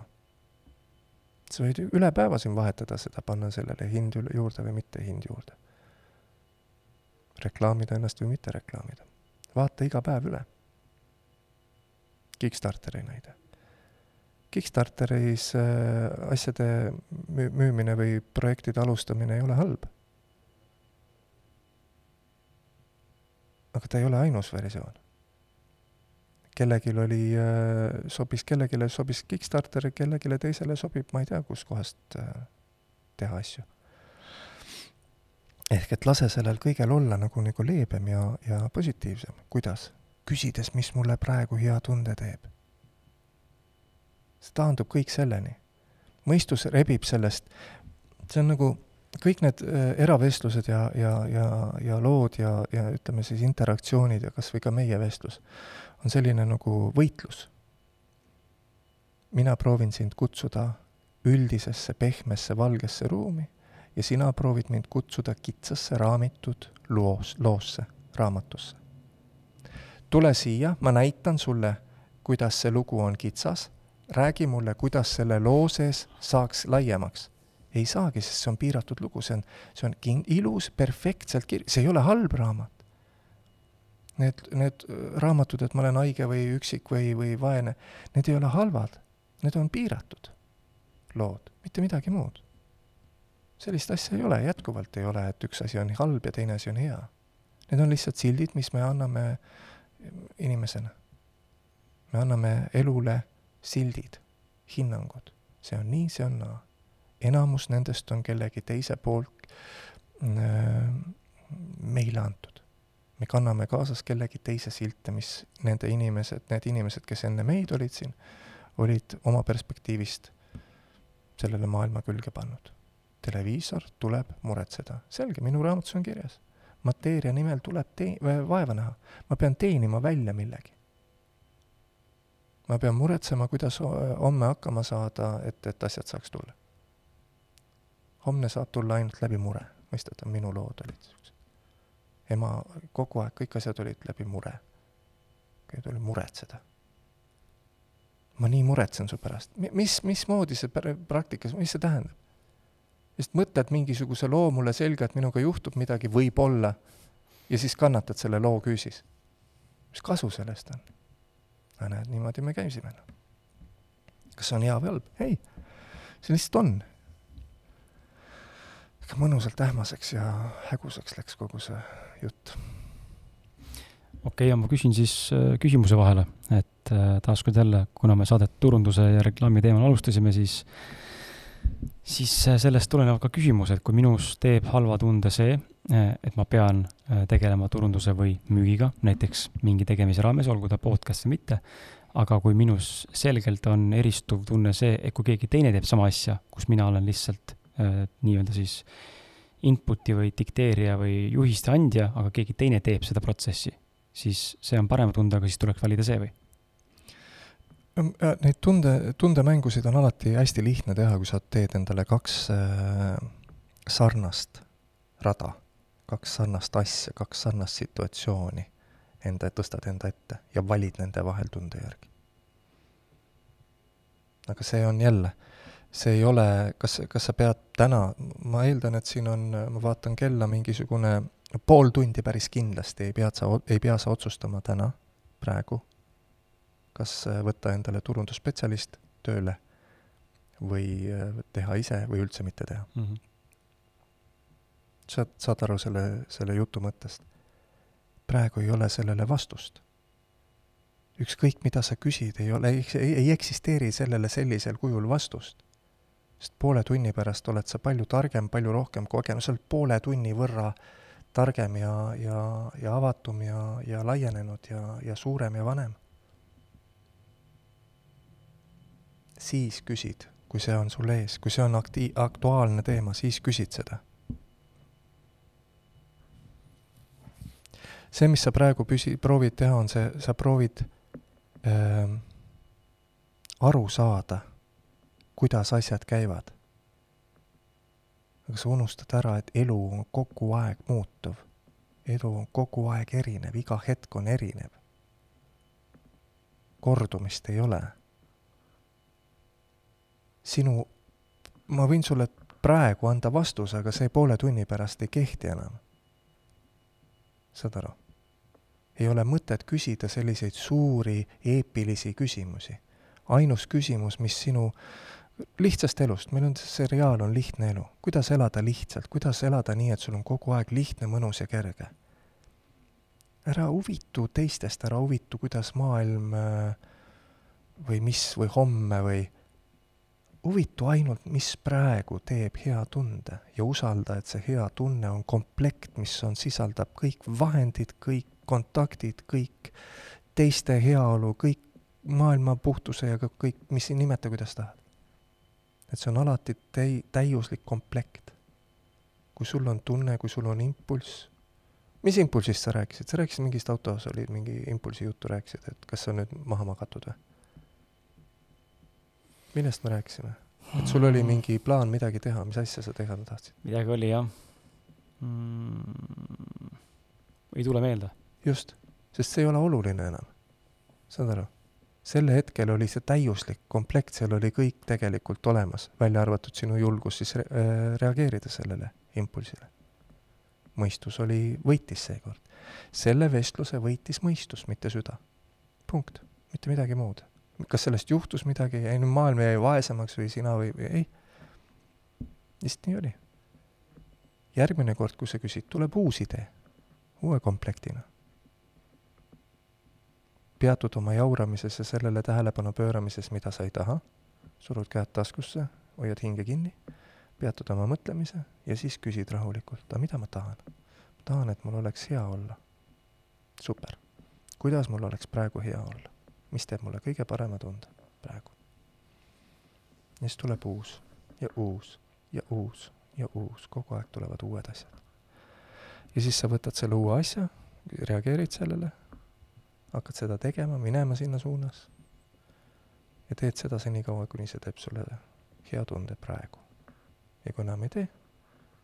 sa võid üle päeva siin vahetada seda, panna sellele hind juurde või mitte hind juurde reklaamida ennast või mitte reklaamida vaata iga päev üle. Kickstarteri näide. Kickstarteris äh, asjade müü-, müümine või projektide alustamine ei ole halb. aga ta ei ole ainus versioon. kellelgi oli, äh, sobis, kellelegi sobis Kickstarter, kellelegi teisele sobib, ma ei tea, kuskohast äh, teha asju. Ehk et lase sellel kõigel olla nagu, nagu leebem ja, ja positiivsem. kuidas? küsides, mis mulle praegu hea tunde teeb see taandub kõik selleni. mõistus rebib sellest, see on nagu kõik need äh, eravestlused ja, ja, ja, ja lood ja, ja ütleme siis interaktsioonid ja kas või ka meie vestlus, on selline nagu võitlus. mina proovin sind kutsuda üldisesse pehmesse valgesse ruumi ja sina proovid mind kutsuda kitsasse raamitud loos, loosse, raamatusse. tule siia, ma näitan sulle, kuidas see lugu on kitsas räägi mulle, kuidas selle loo sees saaks laiemaks. ei saagi, sest see on piiratud lugu, see on, see on kin-, ilus, perfektselt kir-, see ei ole halb raamat. Need, need raamatud, et ma olen haige või üksik või, või vaene, need ei ole halvad, need on piiratud lood, mitte midagi muud. Sellist asja ei ole, jätkuvalt ei ole, et üks asi on halb ja teine asi on hea. Need on lihtsalt sildid, mis me anname inimesena. me anname elule sildid, hinnangud, see on nii, see on naa. enamus nendest on kellegi teise poolt äh, meile antud. me kanname kaasas kellegi teise silte, mis nende inimesed, need inimesed, kes enne meid olid siin, olid oma perspektiivist sellele maailma külge pannud. Televiisor tuleb muretseda, selge, minu raamatus on kirjas. mateeria nimel tuleb tee-, vaeva näha. ma pean teenima välja millegi ma pean muretsema, kuidas homme hakkama saada, et, et asjad saaks tulla. homne saab tulla ainult läbi mure, mõistate, minu lood olid niisugused. ema, kogu aeg kõik asjad olid läbi mure. tuli muretseda. ma nii muretsen su pärast, mis, mismoodi see praktikas, mis see tähendab? Lihtsalt mõtled mingisuguse loo mulle selga, et minuga juhtub midagi, võib-olla, ja siis kannatad selle loo küüsis. mis kasu sellest on? aga näed, niimoodi me käisime. kas see on hea või halb? ei, see lihtsalt on. ikka mõnusalt ähmaseks ja hägusaks läks kogu see jutt. okei okay,, ja ma küsin siis äh, küsimuse vahele, et äh, taaskord jälle, kuna me saadet turunduse ja reklaami teemal alustasime, siis siis äh, sellest tuleneb ka küsimus, et kui minus teeb halva tunde see, äh, et ma pean äh, tegelema turunduse või müügiga, näiteks mingi tegemise raames, olgu ta podcast või mitte, aga kui minus selgelt on eristuv tunne see, et kui keegi teine teeb sama asja, kus mina olen lihtsalt nii-öelda siis input'i või dikteerija või juhiste andja, aga keegi teine teeb seda protsessi, siis see on parema tundega, siis tuleks valida see või? Äh, neid tunde, tundemängusid on alati hästi lihtne teha, kui sa teed endale kaks äh, sarnast rada, kaks sarnast asja, kaks sarnast situatsiooni enda, tõstad enda ette ja valid nende vahel tunde järgi. aga see on jälle, see ei ole, kas, kas sa pead täna, ma eeldan, et siin on, ma vaatan kella, mingisugune pool tundi päris kindlasti ei pea sa, ei pea sa otsustama täna, praegu kas äh, võtta endale turundusspetsialist tööle või äh, teha ise või üldse mitte teha mm. -hmm. saad, saad aru selle, selle jutu mõttest? praegu ei ole sellele vastust. ükskõik, mida sa küsid, ei ole, ei, ei eksisteeri sellele sellisel kujul vastust. sest poole tunni pärast oled sa palju targem, palju rohkem kogenud, sa oled poole tunni võrra targem ja, ja, ja avatum ja, ja laienenud ja, ja suurem ja vanem siis küsid, kui see on sul ees, kui see on akti-, aktuaalne teema, siis küsid seda. see, mis sa praegu püsi-, proovid teha, on see, sa proovid äh, aru saada, kuidas asjad käivad. aga sa unustad ära, et elu on kogu aeg muutuv. elu on kogu aeg erinev, iga hetk on erinev. kordumist ei ole sinu, ma võin sulle praegu anda vastuse, aga see poole tunni pärast ei kehti enam. saad aru? ei ole mõtet küsida selliseid suuri eepilisi küsimusi. ainus küsimus, mis sinu lihtsast elust, meil on see seriaal on Lihtne elu, kuidas elada lihtsalt, kuidas elada nii, et sul on kogu aeg lihtne, mõnus ja kerge. ära huvitu teistest, ära huvitu, kuidas maailm või mis või homme või huvitu ainult, mis praegu teeb hea tunde ja usalda, et see hea tunne on komplekt, mis on, sisaldab kõik vahendid, kõik kontaktid, kõik teiste heaolu, kõik maailma puhtuse ja kõik, mis nimeta, kuidas tahad et see on alati täi-, täiuslik komplekt. kui sul on tunne, kui sul on impulss, mis impulsist sa rääkisid, sa rääkisid mingist autos oli mingi impulsi juttu rääkisid, et kas see on nüüd maha magatud või? Millest me rääkisime? et sul oli mingi plaan midagi teha, mis asja sa teha tahtsid? midagi oli jah mm,. ei tule meelde. just, sest see ei ole oluline enam. saad aru? sel hetkel oli see täiuslik komplekt, seal oli kõik tegelikult olemas, välja arvatud sinu julgus siis re äh, reageerida sellele impulsile. mõistus oli, võitis seekord. selle vestluse võitis mõistus, mitte süda. punkt, mitte midagi muud. Kas sellest juhtus midagi, ei no maailm jäi vaesemaks või sina või, või ei. lihtsalt nii oli. järgmine kord, kui sa küsid, tuleb uus idee, uue komplektina peatud oma jauramises ja sellele tähelepanu pööramises, mida sa ei taha, surud käed taskusse, hoiad hinge kinni, peatud oma mõtlemise ja siis küsid rahulikult, aga mida ma tahan? ma tahan, et mul oleks hea olla. super. kuidas mul oleks praegu hea olla? Mis teeb mulle kõige parema tunde praegu? ja siis tuleb uus ja uus ja uus ja uus, kogu aeg tulevad uued asjad. ja siis sa võtad selle uue asja, reageerid sellele hakkad seda tegema, minema sinna suunas ja teed seda senikaua, kuni see teeb sulle hea tunde praegu. ja kui enam ei tee,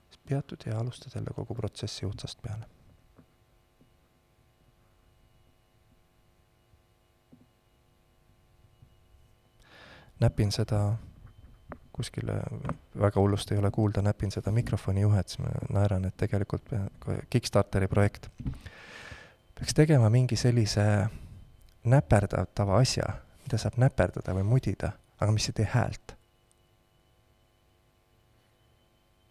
siis peatud ja alustad jälle kogu protsessi otsast peale. Näpin seda kuskile, väga hullust ei ole kuulda, näpin seda mikrofoni juhet, siis ma naeran, et tegelikult Kickstarteri projekt peaks tegema mingi sellise näperdatava asja, mida saab näperdada või mudida, aga mis ei tee häält.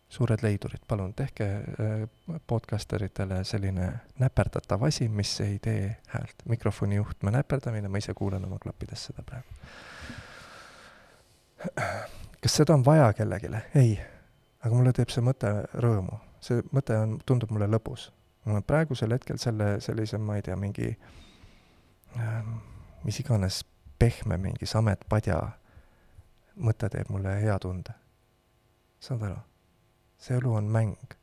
suured leidurid, palun tehke äh, podcasteritele selline näperdatav asi, mis ei tee häält. mikrofoni juhtme näperdamine, ma ise kuulan oma klappides seda praegu. Kas seda on vaja kellelegi? ei. aga mulle teeb see mõte rõõmu. see mõte on, tundub mulle lõbus on praegusel hetkel selle, sellise, ma ei tea, mingi äh, mis iganes pehme mingi sametpadja mõte teeb mulle hea tunde. saad aru? see elu on mäng.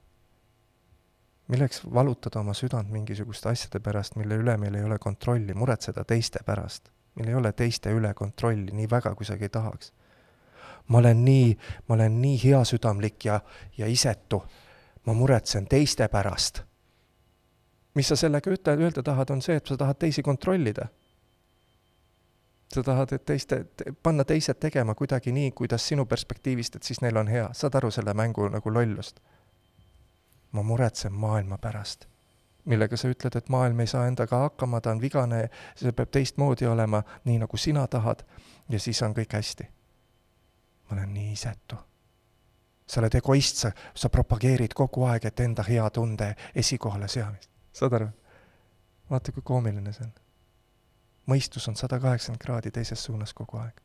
milleks valutada oma südant mingisuguste asjade pärast, mille üle meil ei ole kontrolli, muretseda teiste pärast, meil ei ole teiste üle kontrolli nii väga, kui sa ei tahaks. Ma olen nii, ma olen nii heasüdamlik ja, ja isetu, ma muretsen teiste pärast mis sa sellega ütle, öelda tahad, on see, et sa tahad teisi kontrollida. sa tahad, et teiste, panna teised tegema kuidagi nii, kuidas sinu perspektiivist, et siis neil on hea, saad aru selle mängu nagu lollust? ma muretsen maailma pärast. millega sa ütled, et maailm ei saa endaga hakkama, ta on vigane, see peab teistmoodi olema, nii nagu sina tahad, ja siis on kõik hästi. Ma olen nii isetu sa oled egoist, sa, sa propageerid kogu aeg, et enda hea tunde esikohale seamist saad aru? vaata, kui koomiline see on. mõistus on sada kaheksakümmend kraadi teises suunas kogu aeg.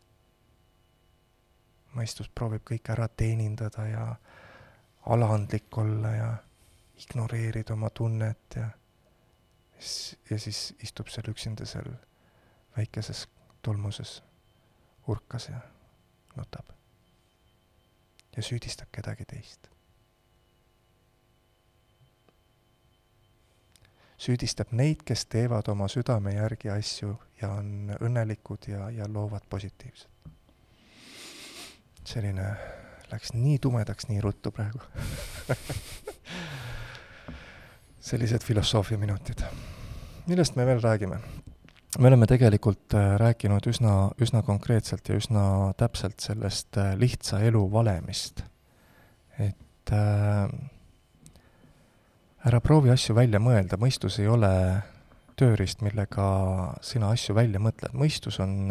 mõistus proovib kõik ära teenindada ja alandlik olla ja ignoreerida oma tunnet ja ja siis istub seal üksinda seal väikeses tolmuses urkas ja nutab. Ja süüdistab kedagi teist süüdistab neid, kes teevad oma südame järgi asju ja on õnnelikud ja, ja loovad positiivselt. selline läks nii tumedaks nii ruttu praegu sellised filosoofiaminutid. millest me veel räägime? Me oleme tegelikult äh, rääkinud üsna, üsna konkreetselt ja üsna täpselt sellest äh, lihtsa elu valemist. et äh, ära proovi asju välja mõelda, mõistus ei ole tööriist, millega sina asju välja mõtled, mõistus on,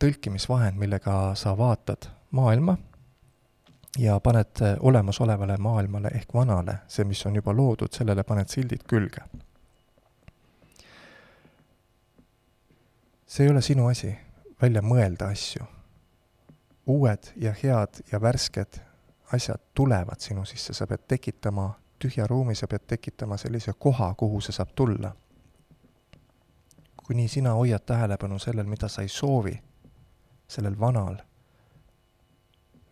tõlkimisvahend, millega sa vaatad maailma ja paned olemasolevale maailmale ehk vanale, see, mis on juba loodud, sellele paned sildid külge. See ei ole sinu asi, välja mõelda asju. uued ja head ja värsked asjad tulevad sinu sisse, sa pead tekitama tühja ruumi, sa pead tekitama sellise koha, kuhu see saab tulla. kuni sina hoiad tähelepanu sellel, mida sa ei soovi, sellel vanal,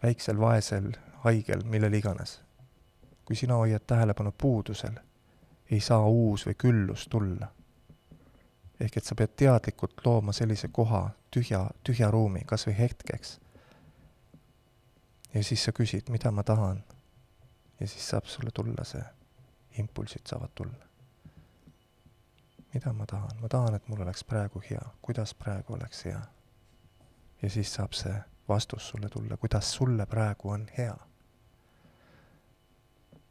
väiksel vaesel, haigel, millel iganes. kui sina hoiad tähelepanu puudusel, ei saa uus või küllus tulla. Ehk et sa pead teadlikult looma sellise koha, tühja, tühja ruumi, kas või hetkeks. ja siis sa küsid, mida ma tahan ja siis saab sulle tulla see, impulsid saavad tulla. mida ma tahan, ma tahan, et mul oleks praegu hea, kuidas praegu oleks hea. ja siis saab see vastus sulle tulla, kuidas sulle praegu on hea.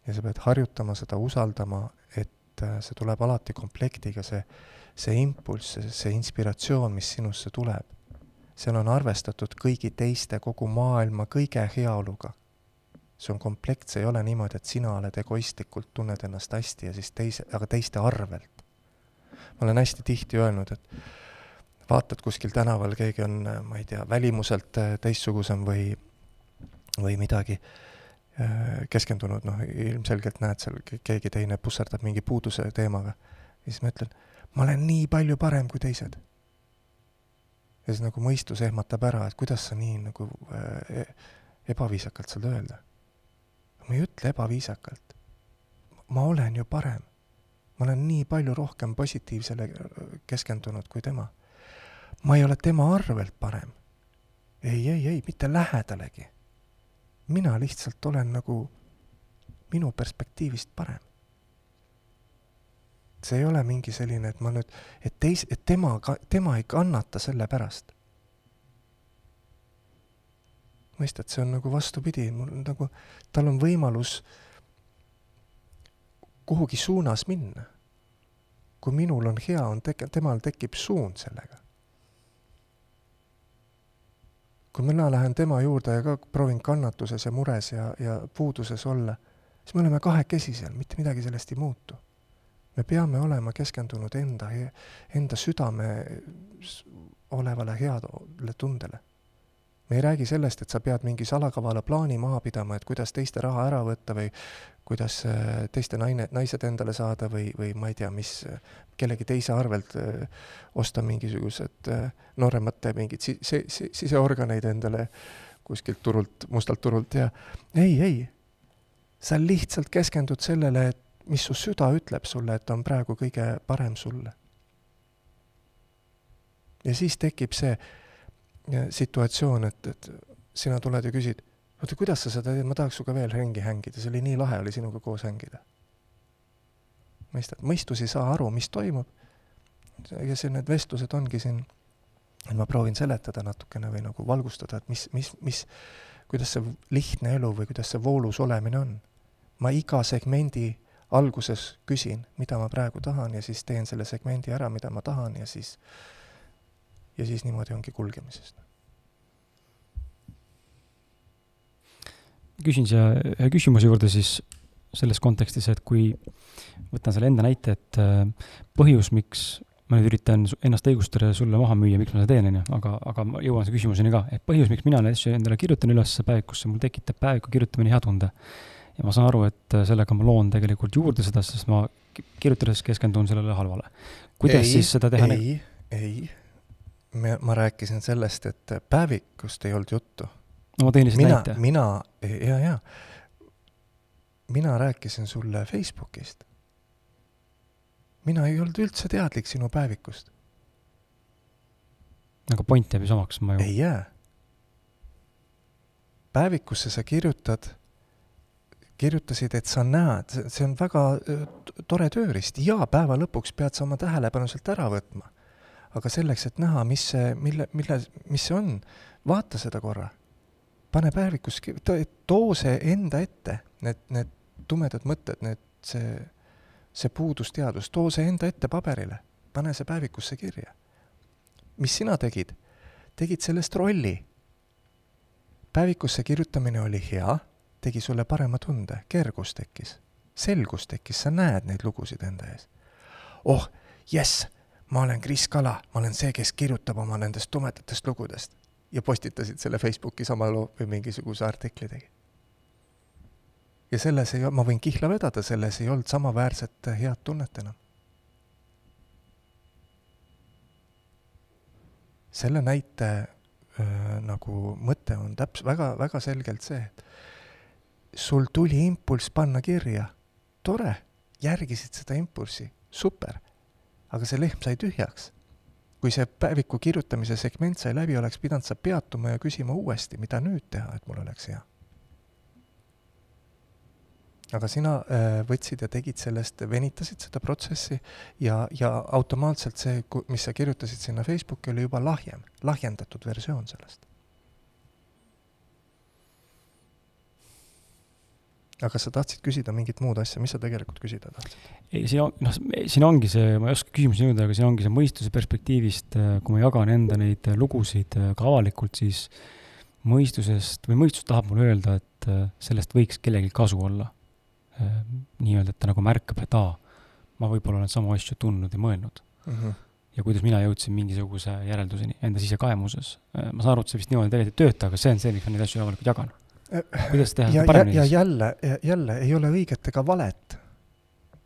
ja sa pead harjutama seda, usaldama, et äh, see tuleb alati komplektiga, see, see impulss, see, inspiratsioon, mis sinusse tuleb, seal on arvestatud kõigi teiste, kogu maailma kõige heaoluga see on komplekt, see ei ole niimoodi, et sina oled egoistlikult, tunned ennast hästi ja siis teise, aga teiste arvelt. ma olen hästi tihti öelnud, et vaatad kuskil tänaval, keegi on, ma ei tea, välimuselt äh, teistsugusem või, või midagi äh, keskendunud, noh, ilmselgelt näed seal keegi teine pusserdab mingi puuduse teemaga. ja siis ma ütlen, ma olen nii palju parem kui teised. ja siis nagu mõistus ehmatab ära, et kuidas sa nii nagu äh, e-, ebaviisakalt saad öelda ma ei ütle ebaviisakalt. ma olen ju parem. ma olen nii palju rohkem positiivsele keskendunud kui tema. ma ei ole tema arvelt parem. ei, ei, ei, mitte lähedalegi. mina lihtsalt olen nagu minu perspektiivist parem. See ei ole mingi selline, et ma nüüd, et teis-, et tema ka, tema ei kannata selle pärast mõistad, see on nagu vastupidi, mul nagu, tal on võimalus kuhugi suunas minna. kui minul on hea, on tek-, temal tekib suund sellega. kui mina lähen tema juurde ja ka proovin kannatuses ja mures ja, ja puuduses olla, siis me oleme kahekesi seal, mitte midagi sellest ei muutu. Me peame olema keskendunud enda, enda südame olevale heale tundele me ei räägi sellest, et sa pead mingi salakavala plaani maha pidama, et kuidas teiste raha ära võtta või kuidas äh, teiste naine, naised endale saada või, või ma ei tea, mis, kellegi teise arvelt äh, osta mingisugused äh, nooremate mingeid si-, si-, si-, siseorganeid endale kuskilt turult, mustalt turult ja ei, ei. sa lihtsalt keskendud sellele, et mis su süda ütleb sulle, et on praegu kõige parem sulle. ja siis tekib see situatsioon, et, et sina tuled ja küsid, oota, kuidas sa seda teed, ma tahaks sinuga veel ringi hängida, see oli nii lahe, oli sinuga koos hängida. mõistad, mõistus ei saa aru, mis toimub. ja see, need vestlused ongi siin, et ma proovin seletada natukene või nagu valgustada, et mis, mis, mis, kuidas see lihtne elu või kuidas see voolus olemine on. ma iga segmendi alguses küsin, mida ma praegu tahan ja siis teen selle segmendi ära, mida ma tahan ja siis ja siis niimoodi ongi kulgemisest. küsin siia ühe küsimuse juurde siis selles kontekstis, et kui võtan selle enda näite, et äh, põhjus, miks ma nüüd üritan ennast õigustada ja sulle maha müüa, miks ma seda teen, on ju, aga, aga ma jõuan selle küsimuseni ka, et põhjus, miks mina asju endale kirjutan üles päevikusse, mul tekitab päeviku kirjutamine hea tunde. Ja ma saan aru, et äh, sellega ma loon tegelikult juurde seda, sest ma kirjutades keskendun sellele halvale. kuidas ei, siis seda teha? ei, ei me, ma rääkisin sellest, et päevikust ei olnud juttu. no ma tõin lihtsalt näite. mina, ja, ja, mina rääkisin sulle Facebookist. mina ei olnud üldse teadlik sinu päevikust. aga point jääb ju samaks, ma ju. ei jää. päevikusse sa kirjutad, kirjutasid, et sa näed, see on väga tore tööriist ja päeva lõpuks pead sa oma tähelepanu sealt ära võtma aga selleks, et näha, mis see, mille, mille, mis see on, vaata seda korra. pane päevikus, too see enda ette, need, need tumedad mõtted, need, see, see puudusteadus, too see enda ette paberile, pane see päevikusse kirja. mis sina tegid? tegid sellest rolli. päevikusse kirjutamine oli hea, tegi sulle parema tunde, kergus tekkis, selgus tekkis, sa näed neid lugusid enda ees. oh, jess, ma olen Kris Kala, ma olen see, kes kirjutab oma nendest tumedatest lugudest. ja postitasid selle Facebooki sama loo või mingisuguse artikli tegi. ja selles ei, ma võin kihla vedada, selles ei olnud samaväärset head tunnet enam. Selle näite äh, nagu mõte on täps-, väga, väga selgelt see, et sul tuli impulss panna kirja, tore, järgisid seda impulssi, super. aga see lehm sai tühjaks. kui see päeviku kirjutamise segment sai läbi, oleks pidanud sa peatuma ja küsima uuesti, mida nüüd teha, et mul oleks hea aga sina äh, võtsid ja tegid sellest, venitasid seda protsessi ja, ja automaatselt see, mis sa kirjutasid sinna Facebooki, oli juba lahjem, lahjendatud versioon sellest. Aga sa tahtsid küsida mingit muud asja, mis sa tegelikult küsida tahtsid? ei, siin on, noh, siin ongi see, ma ei oska küsimuseni jõuda, aga siin ongi see mõistuse perspektiivist, äh, kui ma jagan enda neid lugusid äh, ka avalikult, siis mõistusest või mõistus tahab mulle öelda, et sellest võiks kellelgi kasu olla Äh, nii-öelda, et ta nagu märkab, et aa, ma võib-olla olen samu asju tundnud ja mõelnud mm. -hmm. ja kuidas mina jõudsin mingisuguse järelduseni enda sisekaemuses. Äh, ma saan aru, et see vist niimoodi tegelikult ei tööta, aga see on see, miks ma neid asju avalikult jagan. Kuidas teha ja, paremini? ja jälle, jälle ei ole õiget ega valet.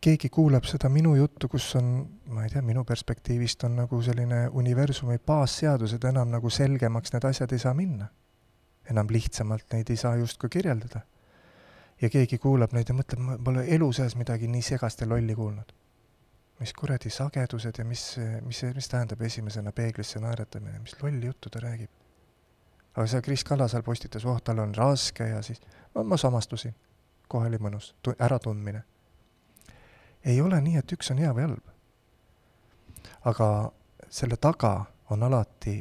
keegi kuulab seda minu juttu, kus on, ma ei tea, minu perspektiivist on nagu selline universumi baasseadused enam nagu selgemaks need asjad ei saa minna. enam lihtsamalt neid ei saa justkui kirjeldada ja keegi kuulab neid ja mõtleb, ma pole elu sees midagi nii segast ja lolli kuulnud. mis kuradi sagedused ja mis, mis, mis tähendab esimesena peeglisse naeratamine, mis lolli juttu ta räägib. Aga see Kris Kala seal postitas, oh, tal on raske ja siis ma, ma samastusin. kohe oli mõnus, äratundmine. ei ole nii, et üks on hea või halb. aga selle taga on alati,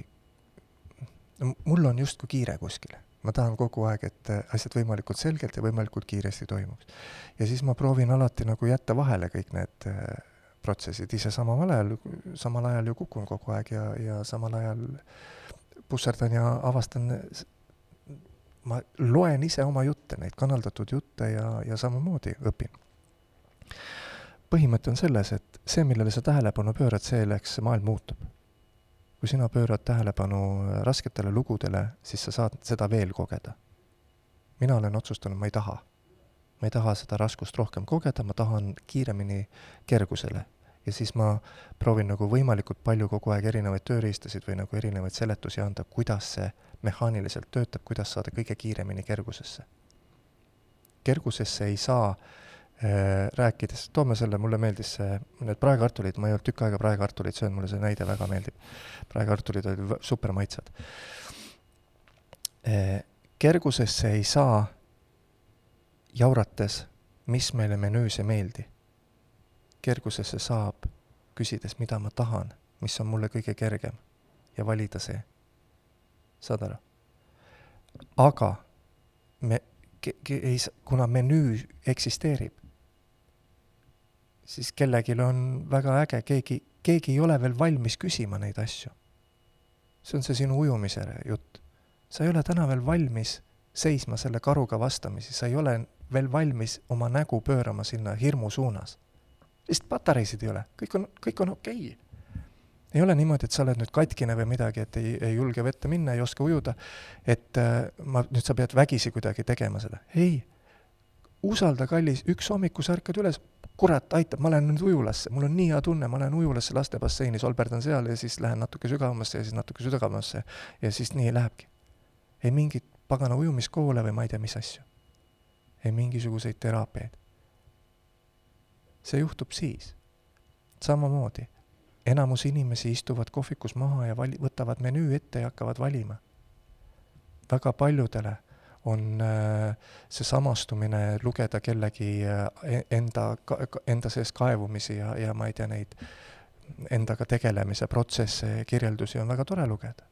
mul on justkui kiire kuskile ma tahan kogu aeg, et asjad võimalikult selgelt ja võimalikult kiiresti toimuks. ja siis ma proovin alati nagu jätta vahele kõik need äh, protsessid, ise samal ajal, samal ajal ju kukun kogu aeg ja, ja samal ajal pusserdan ja avastan, ma loen ise oma jutte, neid kanaldatud jutte ja, ja samamoodi õpin. põhimõte on selles, et see, millele sa tähelepanu pöörad, selleks maailm muutub kui sina pöörad tähelepanu rasketele lugudele, siis sa saad seda veel kogeda. mina olen otsustanud, ma ei taha. ma ei taha seda raskust rohkem kogeda, ma tahan kiiremini kergusele. Ja siis ma proovin nagu võimalikult palju kogu aeg erinevaid tööriistasid või nagu erinevaid seletusi anda, kuidas see mehaaniliselt töötab, kuidas saada kõige kiiremini kergusesse. kergusesse ei saa äh, rääkides, toome selle, mulle meeldis see, need praekartulid, ma ei olnud tükk aega praekartulit söönud, mulle see näide väga meeldib. praekartulid olid super maitsvad. Äh, kergusesse ei saa jaurates, mis meile menüüs ei meeldi. Kergusesse saab, küsides, mida ma tahan, mis on mulle kõige kergem ja valida see. saad aru? aga me, ei, kuna menüü eksisteerib, siis kellelgi on väga äge, keegi, keegi ei ole veel valmis küsima neid asju. see on see sinu ujumise jutt. sa ei ole täna veel valmis seisma selle karuga vastamisi, sa ei ole veel valmis oma nägu pöörama sinna hirmu suunas. Lihtsalt patareisid ei ole, kõik on, kõik on okei okay. ei ole niimoodi, et sa oled nüüd katkine või midagi, et ei, ei julge vette minna, ei oska ujuda, et äh, ma, nüüd sa pead vägisi kuidagi tegema seda. ei, usalda, kallis, üks hommiku sa ärkad üles, kurat aitab, ma lähen nüüd ujulasse, mul on nii hea tunne, ma lähen ujulasse lastebasseini, solberdan seal ja siis lähen natuke sügavamasse ja siis natuke sügavamasse ja siis nii lähebki. ei mingit pagana ujumiskoole või ma ei tea, mis asju. ei mingisuguseid teraapiaid. See juhtub siis. samamoodi, enamus inimesi istuvad kohvikus maha ja vali-, võtavad menüü ette ja hakkavad valima. väga paljudele on äh, see samastumine, lugeda kellegi äh, enda, enda sees kaevumisi ja, ja ma ei tea, neid endaga tegelemise protsesse ja kirjeldusi on väga tore lugeda.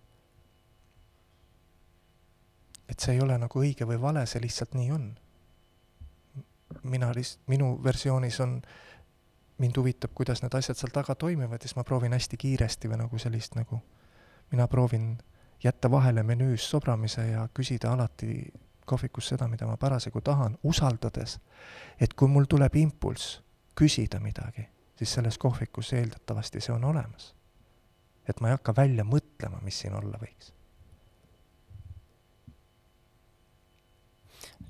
et see ei ole nagu õige või vale, see lihtsalt nii on. mina lihtsalt, minu versioonis on, mind huvitab, kuidas need asjad seal taga toimivad ja siis ma proovin hästi kiiresti või nagu sellist nagu, mina proovin jätta vahele menüüs sobramise ja küsida alati kohvikus seda, mida ma parasjagu tahan, usaldades, et kui mul tuleb impulss küsida midagi, siis selles kohvikus eeldatavasti see on olemas. et ma ei hakka välja mõtlema, mis siin olla võiks.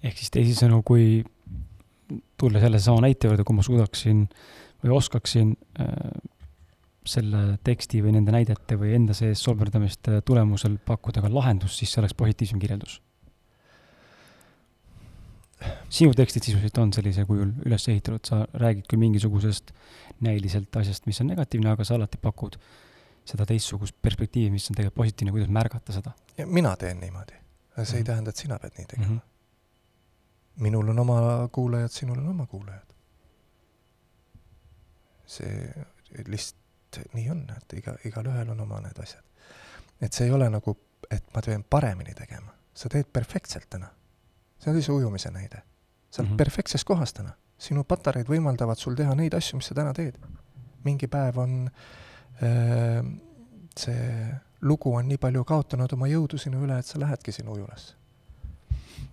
ehk siis teisisõnu, kui tulla selle sama näite juurde, kui ma suudaksin või oskaksin äh, selle teksti või nende näidete või enda sees soberdamiste tulemusel pakkuda ka lahendust, siis see oleks positiivsem kirjeldus. sinu tekstid sisuliselt on sellisel kujul üles ehitatud, sa räägid küll mingisugusest näiliselt asjast, mis on negatiivne, aga sa alati pakud seda teistsugust perspektiivi, mis on tegelikult positiivne, kuidas märgata seda. mina teen niimoodi, see mm -hmm. ei mhm. tähenda, et sina pead nii tegema mm. -hmm minul on oma kuulajad, sinul on oma kuulajad. See lihtsalt nii on, et iga, igalühel on oma need asjad. et see ei ole nagu, et ma pean paremini tegema, sa teed perfektselt täna. see oli see ujumise näide. sa oled mm -hmm. perfektses kohas täna. sinu patareid võimaldavad sul teha neid asju, mis sa täna teed. mingi päev on äh, see lugu on nii palju kaotanud oma jõudu sinu üle, et sa lähedki sinna ujulasse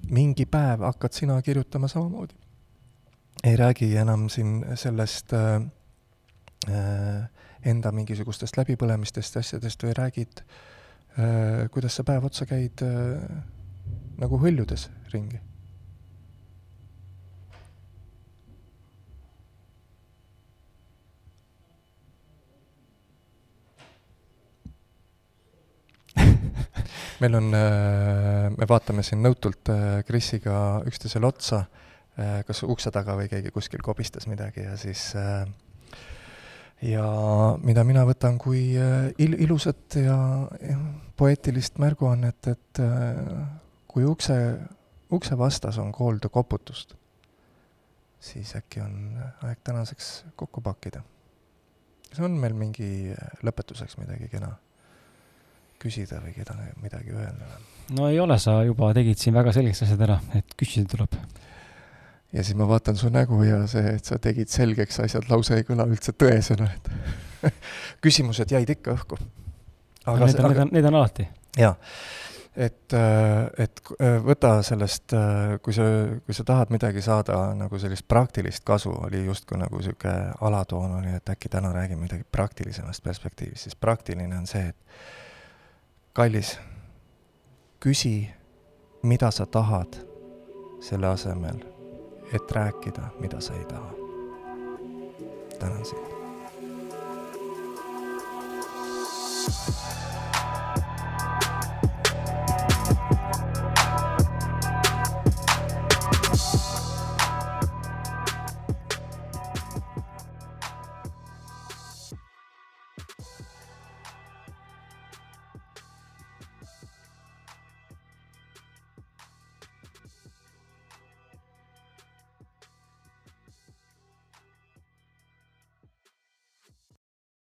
mingi päev hakkad sina kirjutama samamoodi. ei räägi enam siin sellest äh, enda mingisugustest läbipõlemistest ja asjadest või räägid äh,, kuidas sa päev otsa käid äh, nagu hõljudes ringi? Meil on, äh, me vaatame siin nõutult Krisiga äh, üksteisele otsa, äh, kas ukse taga või keegi kuskil kobistas midagi ja siis ja mida mina võtan kui il-, ilusat ja, ja poeetilist märguannet, et kui ukse, ukse vastas on kuulda koputust, siis äkki on aeg tänaseks kokku pakkida. kas on meil mingi lõpetuseks midagi kena? küsida või keda midagi öelda? no ei ole, sa juba tegid siin väga selgeks asjad ära, et küsida tuleb. Ja siis ma vaatan su nägu ja see, et sa tegid selgeks asjad, lause ei kõla üldse tõesena, et küsimused jäid ikka õhku. aga need on, need on, need on alati. jaa et, et võta sellest, kui sa, kui sa tahad midagi saada nagu sellist praktilist kasu, oli justkui nagu niisugune alatoon oli, et äkki täna räägime midagi praktilisemast perspektiivist, siis praktiline on see, et kallis, küsi, mida sa tahad, selle asemel, et rääkida, mida sa ei taha. tänan sind.